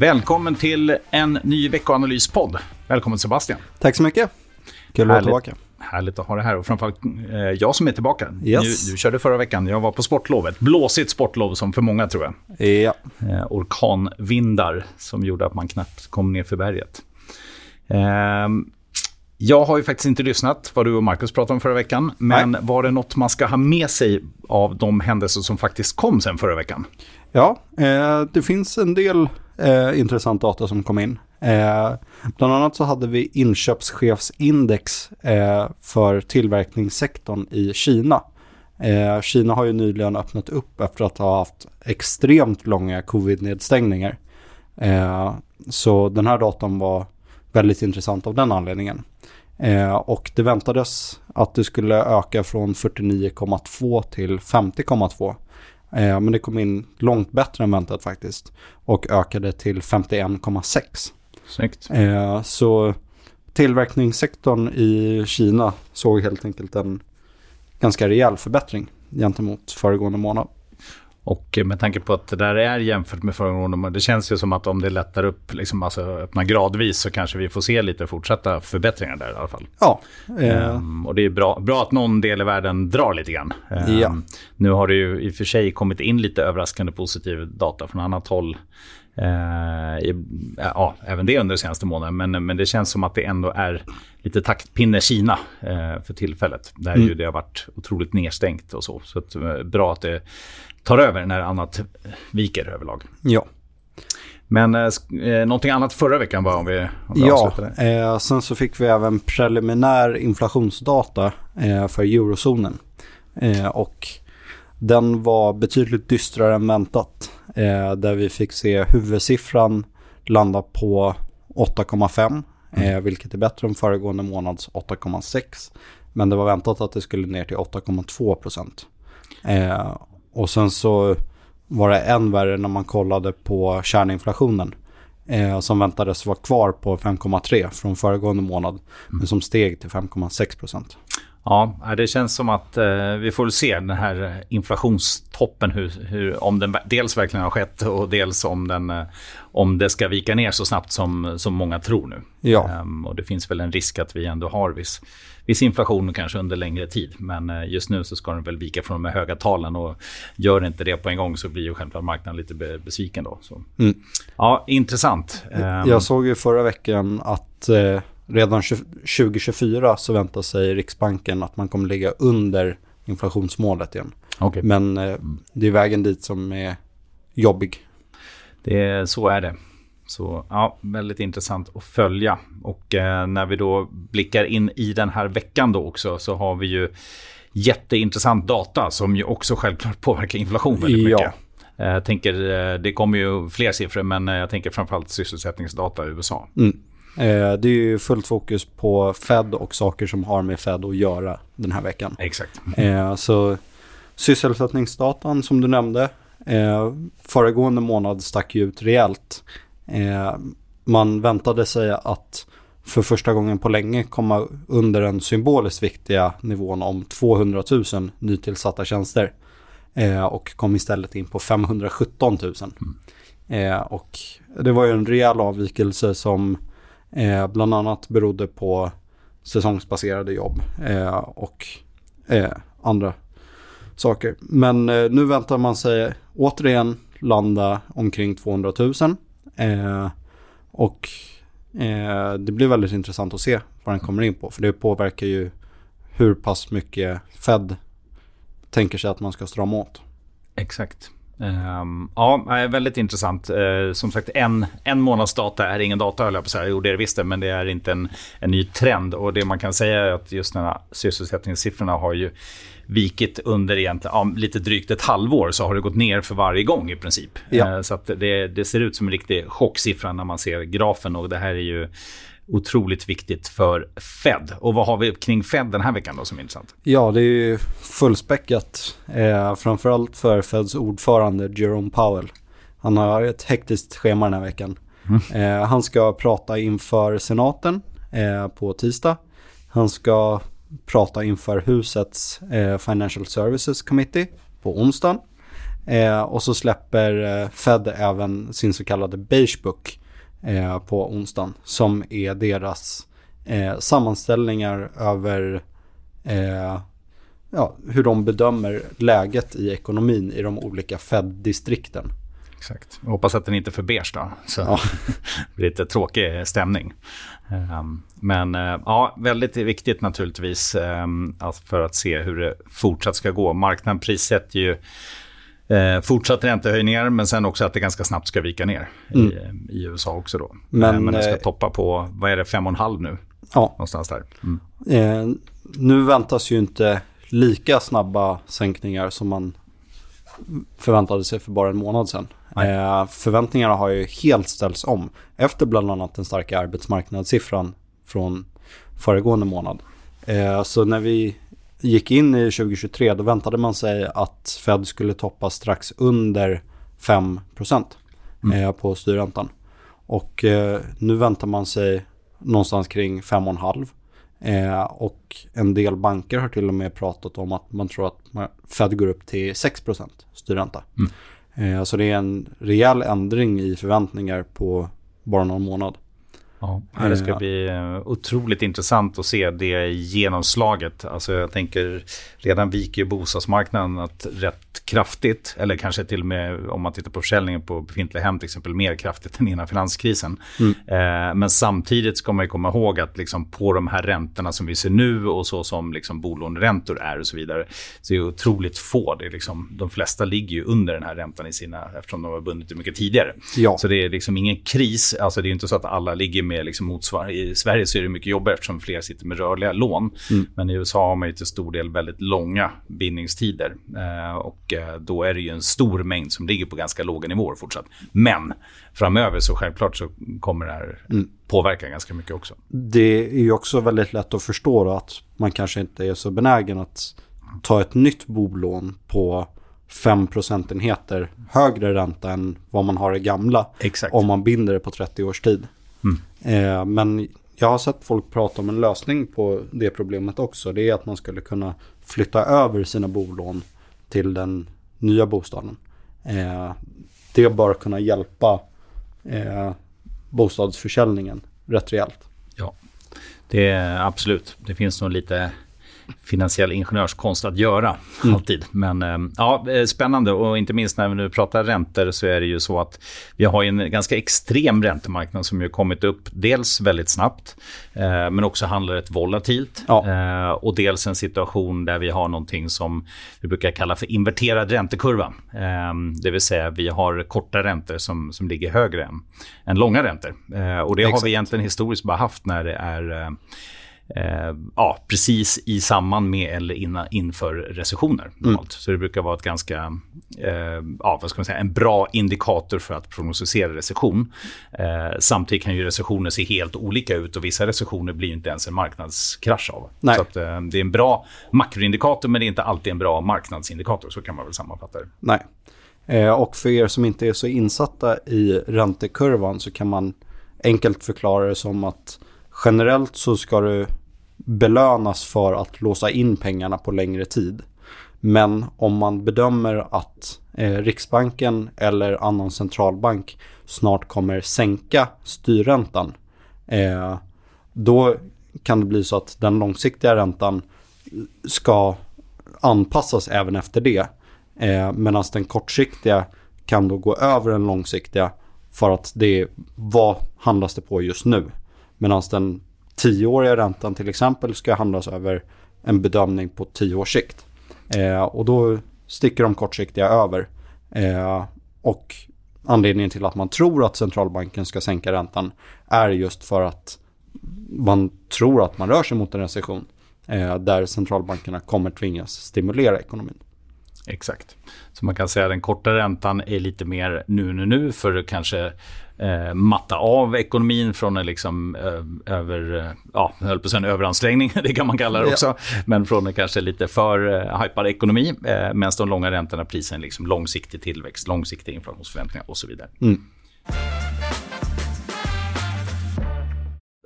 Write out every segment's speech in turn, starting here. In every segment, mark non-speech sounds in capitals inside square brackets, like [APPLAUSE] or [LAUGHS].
Välkommen till en ny veckoanalyspodd. Välkommen Sebastian. Tack så mycket. Kul att vara tillbaka. Härligt att ha det här och framförallt eh, jag som är tillbaka. Yes. Du, du körde förra veckan, jag var på sportlovet. Blåsigt sportlov som för många tror jag. Ja. Eh, orkanvindar som gjorde att man knappt kom ner för berget. Eh, jag har ju faktiskt inte lyssnat vad du och Marcus pratade om förra veckan. Men Nej. var det något man ska ha med sig av de händelser som faktiskt kom sen förra veckan? Ja, eh, det finns en del eh, intressant data som kom in. Eh, bland annat så hade vi inköpschefsindex eh, för tillverkningssektorn i Kina. Eh, Kina har ju nyligen öppnat upp efter att ha haft extremt långa covid-nedstängningar. Eh, så den här datan var väldigt intressant av den anledningen. Eh, och det väntades att det skulle öka från 49,2 till 50,2. Eh, men det kom in långt bättre än väntat faktiskt. Och ökade till 51,6. Snyggt. Eh, så tillverkningssektorn i Kina såg helt enkelt en ganska rejäl förbättring gentemot föregående månad. Och med tanke på att det där är jämfört med föregående det känns ju som att om det lättar upp, liksom, alltså öppnar gradvis så kanske vi får se lite fortsatta förbättringar där i alla fall. Ja. Eh. Um, och det är bra, bra att någon del i världen drar lite grann. Um, ja. Nu har det ju i och för sig kommit in lite överraskande positiv data från annat håll. Uh, ja, även det under de senaste månaden. Men, men det känns som att det ändå är lite taktpinne Kina uh, för tillfället. Där mm. ju det har varit otroligt nedstängt och så. Så att, uh, bra att det tar över när annat viker överlag. Ja. Men eh, eh, någonting annat förra veckan var om vi, om vi Ja, eh, sen så fick vi även preliminär inflationsdata eh, för eurozonen. Eh, och den var betydligt dystrare än väntat. Eh, där vi fick se huvudsiffran landa på 8,5. Mm. Eh, vilket är bättre än föregående månads 8,6. Men det var väntat att det skulle ner till 8,2 procent. Och sen så var det än värre när man kollade på kärninflationen. Eh, som väntades vara kvar på 5,3 från föregående månad. Mm. Men som steg till 5,6 procent. Ja, det känns som att eh, vi får se den här inflationstoppen. Hur, hur, om den dels verkligen har skett och dels om, den, eh, om det ska vika ner så snabbt som, som många tror nu. Ja. Ehm, och det finns väl en risk att vi ändå har viss viss inflation kanske under längre tid. Men eh, just nu så ska den väl vika från de här höga talen och gör inte det på en gång så blir ju självklart marknaden lite besviken då. Mm. Ja, intressant. Jag ehm. såg ju förra veckan att eh, redan 2024 så väntar sig Riksbanken att man kommer ligga under inflationsmålet igen. Okay. Men eh, det är vägen dit som är jobbig. Det, så är det. Så ja, väldigt intressant att följa. Och eh, när vi då blickar in i den här veckan då också så har vi ju jätteintressant data som ju också självklart påverkar inflation väldigt mycket. Ja. Jag eh, tänker, eh, det kommer ju fler siffror men jag tänker framförallt sysselsättningsdata i USA. Mm. Det är ju fullt fokus på Fed och saker som har med Fed att göra den här veckan. Exakt. Så sysselsättningsdatan som du nämnde, föregående månad stack ju ut rejält. Eh, man väntade sig att för första gången på länge komma under den symboliskt viktiga nivån om 200 000 nytillsatta tjänster. Eh, och kom istället in på 517 000. Mm. Eh, och det var ju en rejäl avvikelse som eh, bland annat berodde på säsongsbaserade jobb eh, och eh, andra saker. Men eh, nu väntar man sig återigen landa omkring 200 000. Eh, och eh, det blir väldigt intressant att se vad den kommer in på. För det påverkar ju hur pass mycket Fed tänker sig att man ska strama åt. Exakt. Um, ja, väldigt intressant. Uh, som sagt, en, en månads data är ingen data, höll jag på att säga. Jo, det är det visst, men det är inte en, en ny trend. Och det man kan säga är att just den här sysselsättningssiffrorna har ju vikit under egentligen, ja, lite drygt ett halvår så har det gått ner för varje gång i princip. Ja. Uh, så det, det ser ut som en riktig chocksiffra när man ser grafen och det här är ju otroligt viktigt för Fed. Och vad har vi kring Fed den här veckan då som är intressant? Ja, det är ju fullspäckat. Eh, framförallt för Feds ordförande Jerome Powell. Han har ett hektiskt schema den här veckan. Mm. Eh, han ska prata inför senaten eh, på tisdag. Han ska prata inför husets eh, Financial Services Committee på onsdag. Eh, och så släpper eh, Fed även sin så kallade Beige Book eh, på onsdagen. Som är deras eh, sammanställningar över eh, ja, hur de bedömer läget i ekonomin i de olika Fed-distrikten. Exakt. Jag hoppas att den inte är för beige då. Så ja. det [LAUGHS] blir lite tråkig stämning. Ehm, men eh, ja, väldigt viktigt naturligtvis ehm, för att se hur det fortsatt ska gå. Marknaden prissätter ju eh, fortsatt räntehöjningar men sen också att det ganska snabbt ska vika ner mm. i, i, USA också då. Men, men det ska toppa på, vad är det, 5,5 nu? Ja. Någonstans där. Mm. Eh, nu väntas ju inte lika snabba sänkningar som man förväntade sig för bara en månad sedan. Eh, förväntningarna har ju helt ställts om efter bland annat den starka arbetsmarknadssiffran från föregående månad. Eh, så när vi gick in i 2023 då väntade man sig att Fed skulle toppa strax under 5 mm. eh, på styrräntan. Och eh, nu väntar man sig någonstans kring 5,5. Eh, och en del banker har till och med pratat om att man tror att Fed går upp till 6 styrränta. Mm. Eh, så det är en rejäl ändring i förväntningar på bara någon månad. Ja, det ska eh, bli eh, otroligt intressant att se det genomslaget. Alltså jag tänker, redan viker ju bostadsmarknaden att rätt kraftigt, eller kanske till och med om man tittar på försäljningen på befintliga hem till exempel, mer kraftigt än innan finanskrisen. Mm. Eh, men samtidigt ska man ju komma ihåg att liksom på de här räntorna som vi ser nu och så som liksom bolåneräntor är och så vidare, så är det otroligt få. Det är liksom, de flesta ligger ju under den här räntan i sina, eftersom de har bundit det mycket tidigare. Ja. Så det är liksom ingen kris, alltså det är inte så att alla ligger med liksom motsvar I Sverige så är det mycket jobbigare eftersom fler sitter med rörliga lån. Mm. Men i USA har man ju till stor del väldigt långa bindningstider. Eh, och eh, då är det ju en stor mängd som ligger på ganska låga nivåer fortsatt. Men framöver så självklart så kommer det här mm. påverka ganska mycket också. Det är ju också väldigt lätt att förstå att man kanske inte är så benägen att ta ett nytt bolån på 5 procentenheter högre ränta än vad man har i gamla. Exakt. Om man binder det på 30 års tid. Mm. Eh, men jag har sett folk prata om en lösning på det problemet också. Det är att man skulle kunna flytta över sina bolån till den nya bostaden. Eh, det bör kunna hjälpa eh, bostadsförsäljningen rätt rejält. Ja, det är absolut. Det finns nog lite finansiell ingenjörskonst att göra mm. alltid. Men eh, ja, eh, spännande och inte minst när vi nu pratar räntor så är det ju så att vi har en ganska extrem räntemarknad som ju kommit upp dels väldigt snabbt eh, men också handlar rätt volatilt ja. och dels en situation där vi har någonting som vi brukar kalla för inverterad räntekurva. Det vill säga vi har korta räntor som, som ligger högre än, än långa räntor och det Exakt. har vi egentligen historiskt bara haft när det är eh, ja, precis i samband med eller innan, inför recessioner. Mm. Så det brukar vara ett ganska, eh, ja, vad ska man säga, en bra indikator för att prognostisera recession. Eh, samtidigt kan ju recessioner se helt olika ut och vissa recessioner blir inte ens en marknadskrasch av. Nej. Så att, eh, det är en bra makroindikator men det är inte alltid en bra marknadsindikator. Så kan man väl sammanfatta det. Nej. Eh, och för er som inte är så insatta i räntekurvan så kan man enkelt förklara det som att generellt så ska du belönas för att låsa in pengarna på längre tid. Men om man bedömer att eh, Riksbanken eller annan centralbank snart kommer sänka styrräntan. Eh, då kan det bli så att den långsiktiga räntan ska anpassas även efter det. Eh, Medan den kortsiktiga kan då gå över den långsiktiga för att det är vad handlas det på just nu. Medan den tioåriga räntan till exempel ska handlas över en bedömning på tio års sikt. Eh, och då sticker de kortsiktiga över. Eh, och anledningen till att man tror att centralbanken ska sänka räntan är just för att man tror att man rör sig mot en recession eh, där centralbankerna kommer tvingas stimulera ekonomin. Exakt. Så man kan säga att den korta räntan är lite mer nu, nu, nu för att kanske eh, matta av ekonomin från en liksom, eh, över, eh, ja, höll på en överansträngning, [LAUGHS] det kan man kalla det också, ja. men från en kanske lite för eh, hypad ekonomi, eh, medan de långa räntorna prisar liksom långsiktig tillväxt, långsiktiga inflationsförväntningar och så vidare. Mm.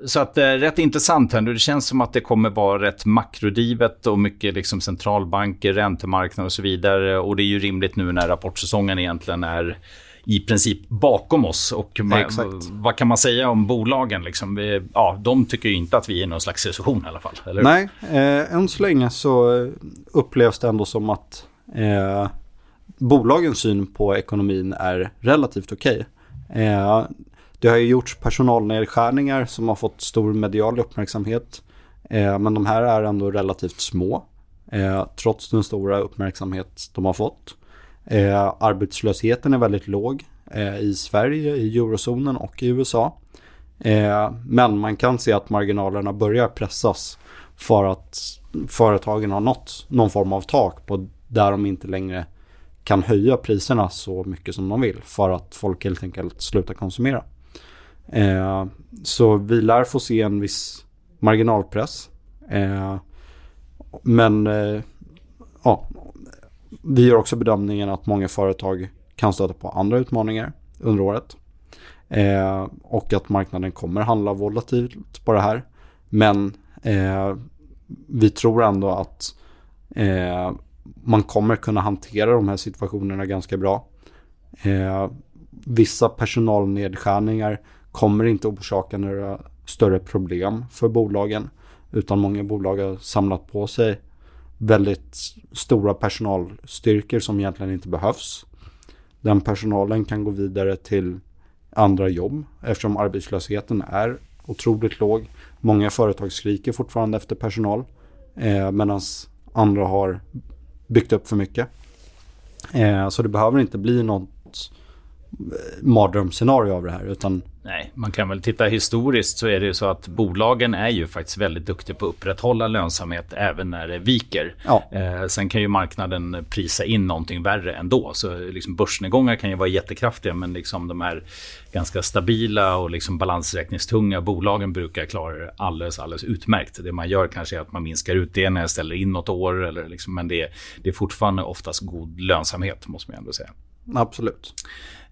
Så att eh, rätt intressant här nu. Det känns som att det kommer vara rätt makrodrivet och mycket liksom centralbanker, räntemarknader och så vidare. Och det är ju rimligt nu när rapportsäsongen egentligen är i princip bakom oss. Och man, vad kan man säga om bolagen? Liksom? Vi, ja, de tycker ju inte att vi är i någon slags recession i alla fall. Eller? Nej, eh, än så länge så upplevs det ändå som att eh, bolagens syn på ekonomin är relativt okej. Okay. Eh, det har ju gjorts personalnedskärningar som har fått stor medial uppmärksamhet. Eh, men de här är ändå relativt små. Eh, trots den stora uppmärksamhet de har fått. Eh, arbetslösheten är väldigt låg eh, i Sverige, i eurozonen och i USA. Eh, men man kan se att marginalerna börjar pressas för att företagen har nått någon form av tak på där de inte längre kan höja priserna så mycket som de vill för att folk helt enkelt slutar konsumera. Eh, så vi lär få se en viss marginalpress. Eh, men eh, ja, vi gör också bedömningen att många företag kan stöta på andra utmaningar under året. Eh, och att marknaden kommer handla volatilt på det här. Men eh, vi tror ändå att eh, man kommer kunna hantera de här situationerna ganska bra. Eh, vissa personalnedskärningar kommer inte orsaka några större problem för bolagen. Utan många bolag har samlat på sig väldigt stora personalstyrkor som egentligen inte behövs. Den personalen kan gå vidare till andra jobb eftersom arbetslösheten är otroligt låg. Många företag skriker fortfarande efter personal eh, medan andra har byggt upp för mycket. Eh, så det behöver inte bli något mardrömsscenario av det här utan Nej, man kan väl titta historiskt så är det ju så att bolagen är ju faktiskt väldigt duktiga på att upprätthålla lönsamhet även när det viker. Ja. Eh, sen kan ju marknaden prisa in någonting värre ändå. Så liksom börsnedgångar kan ju vara jättekraftiga men liksom de här ganska stabila och liksom balansräkningstunga bolagen brukar klara det alldeles, alldeles utmärkt. Det man gör kanske är att man minskar utdelningen, ställer in något år eller liksom, men det, det är fortfarande oftast god lönsamhet måste man ändå säga. Absolut.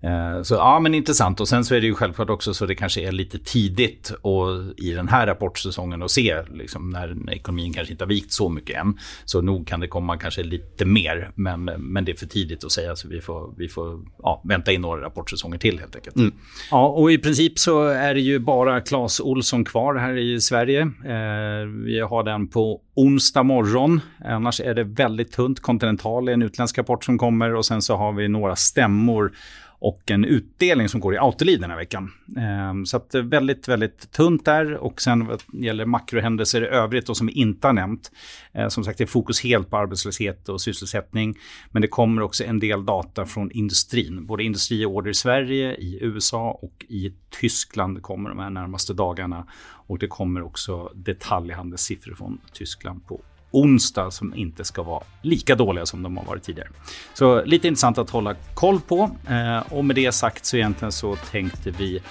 Eh, så ja, men intressant. Och sen så är det ju självklart också så det kanske är lite tidigt och i den här rapportsäsongen att se liksom, när ekonomin kanske inte har vikt så mycket än. Så nog kan det komma kanske lite mer, men, men det är för tidigt att säga. Så vi får, vi får ja, vänta in några rapportsäsonger till helt enkelt. Mm. Ja, och i princip så är det ju bara Clas Olsson kvar här i Sverige. Eh, vi har den på onsdag morgon. Annars är det väldigt tunt. Continental är en utländsk rapport som kommer och sen så har vi några stämmor och en utdelning som går i Autoliv den här veckan. Ehm, så att eh, väldigt, väldigt tunt där och sen vad gäller makrohändelser i övrigt och som vi inte har nämnt. Eh, som sagt, det är fokus helt på arbetslöshet och sysselsättning. Men det kommer också en del data från industrin. Både industriorder i Sverige, i USA och i Tyskland kommer de här närmaste dagarna. Och det kommer också detaljhandelssiffror från Tyskland på onsdag som inte ska vara lika dåliga som de har varit tidigare. Så lite intressant att hålla koll på. Eh, och med det sagt så egentligen så tänkte vi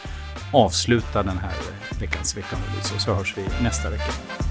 avsluta den här veckans veckanalys och så hörs vi nästa vecka.